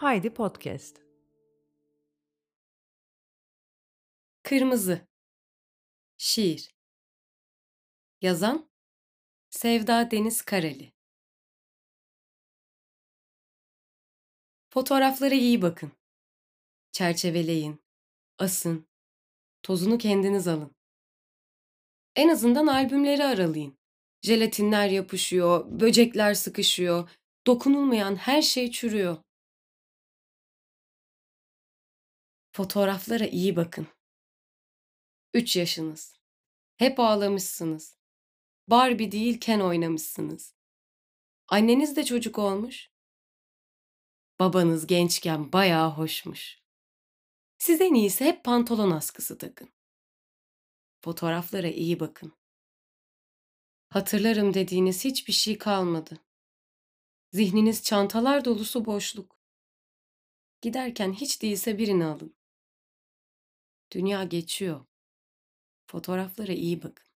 Haydi Podcast. Kırmızı Şiir Yazan Sevda Deniz Kareli Fotoğraflara iyi bakın. Çerçeveleyin, asın, tozunu kendiniz alın. En azından albümleri aralayın. Jelatinler yapışıyor, böcekler sıkışıyor, dokunulmayan her şey çürüyor. Fotoğraflara iyi bakın. Üç yaşınız. Hep ağlamışsınız. Barbie değil Ken oynamışsınız. Anneniz de çocuk olmuş. Babanız gençken bayağı hoşmuş. Siz en iyisi hep pantolon askısı takın. Fotoğraflara iyi bakın. Hatırlarım dediğiniz hiçbir şey kalmadı. Zihniniz çantalar dolusu boşluk. Giderken hiç değilse birini alın. Dünya geçiyor. Fotoğraflara iyi bakın.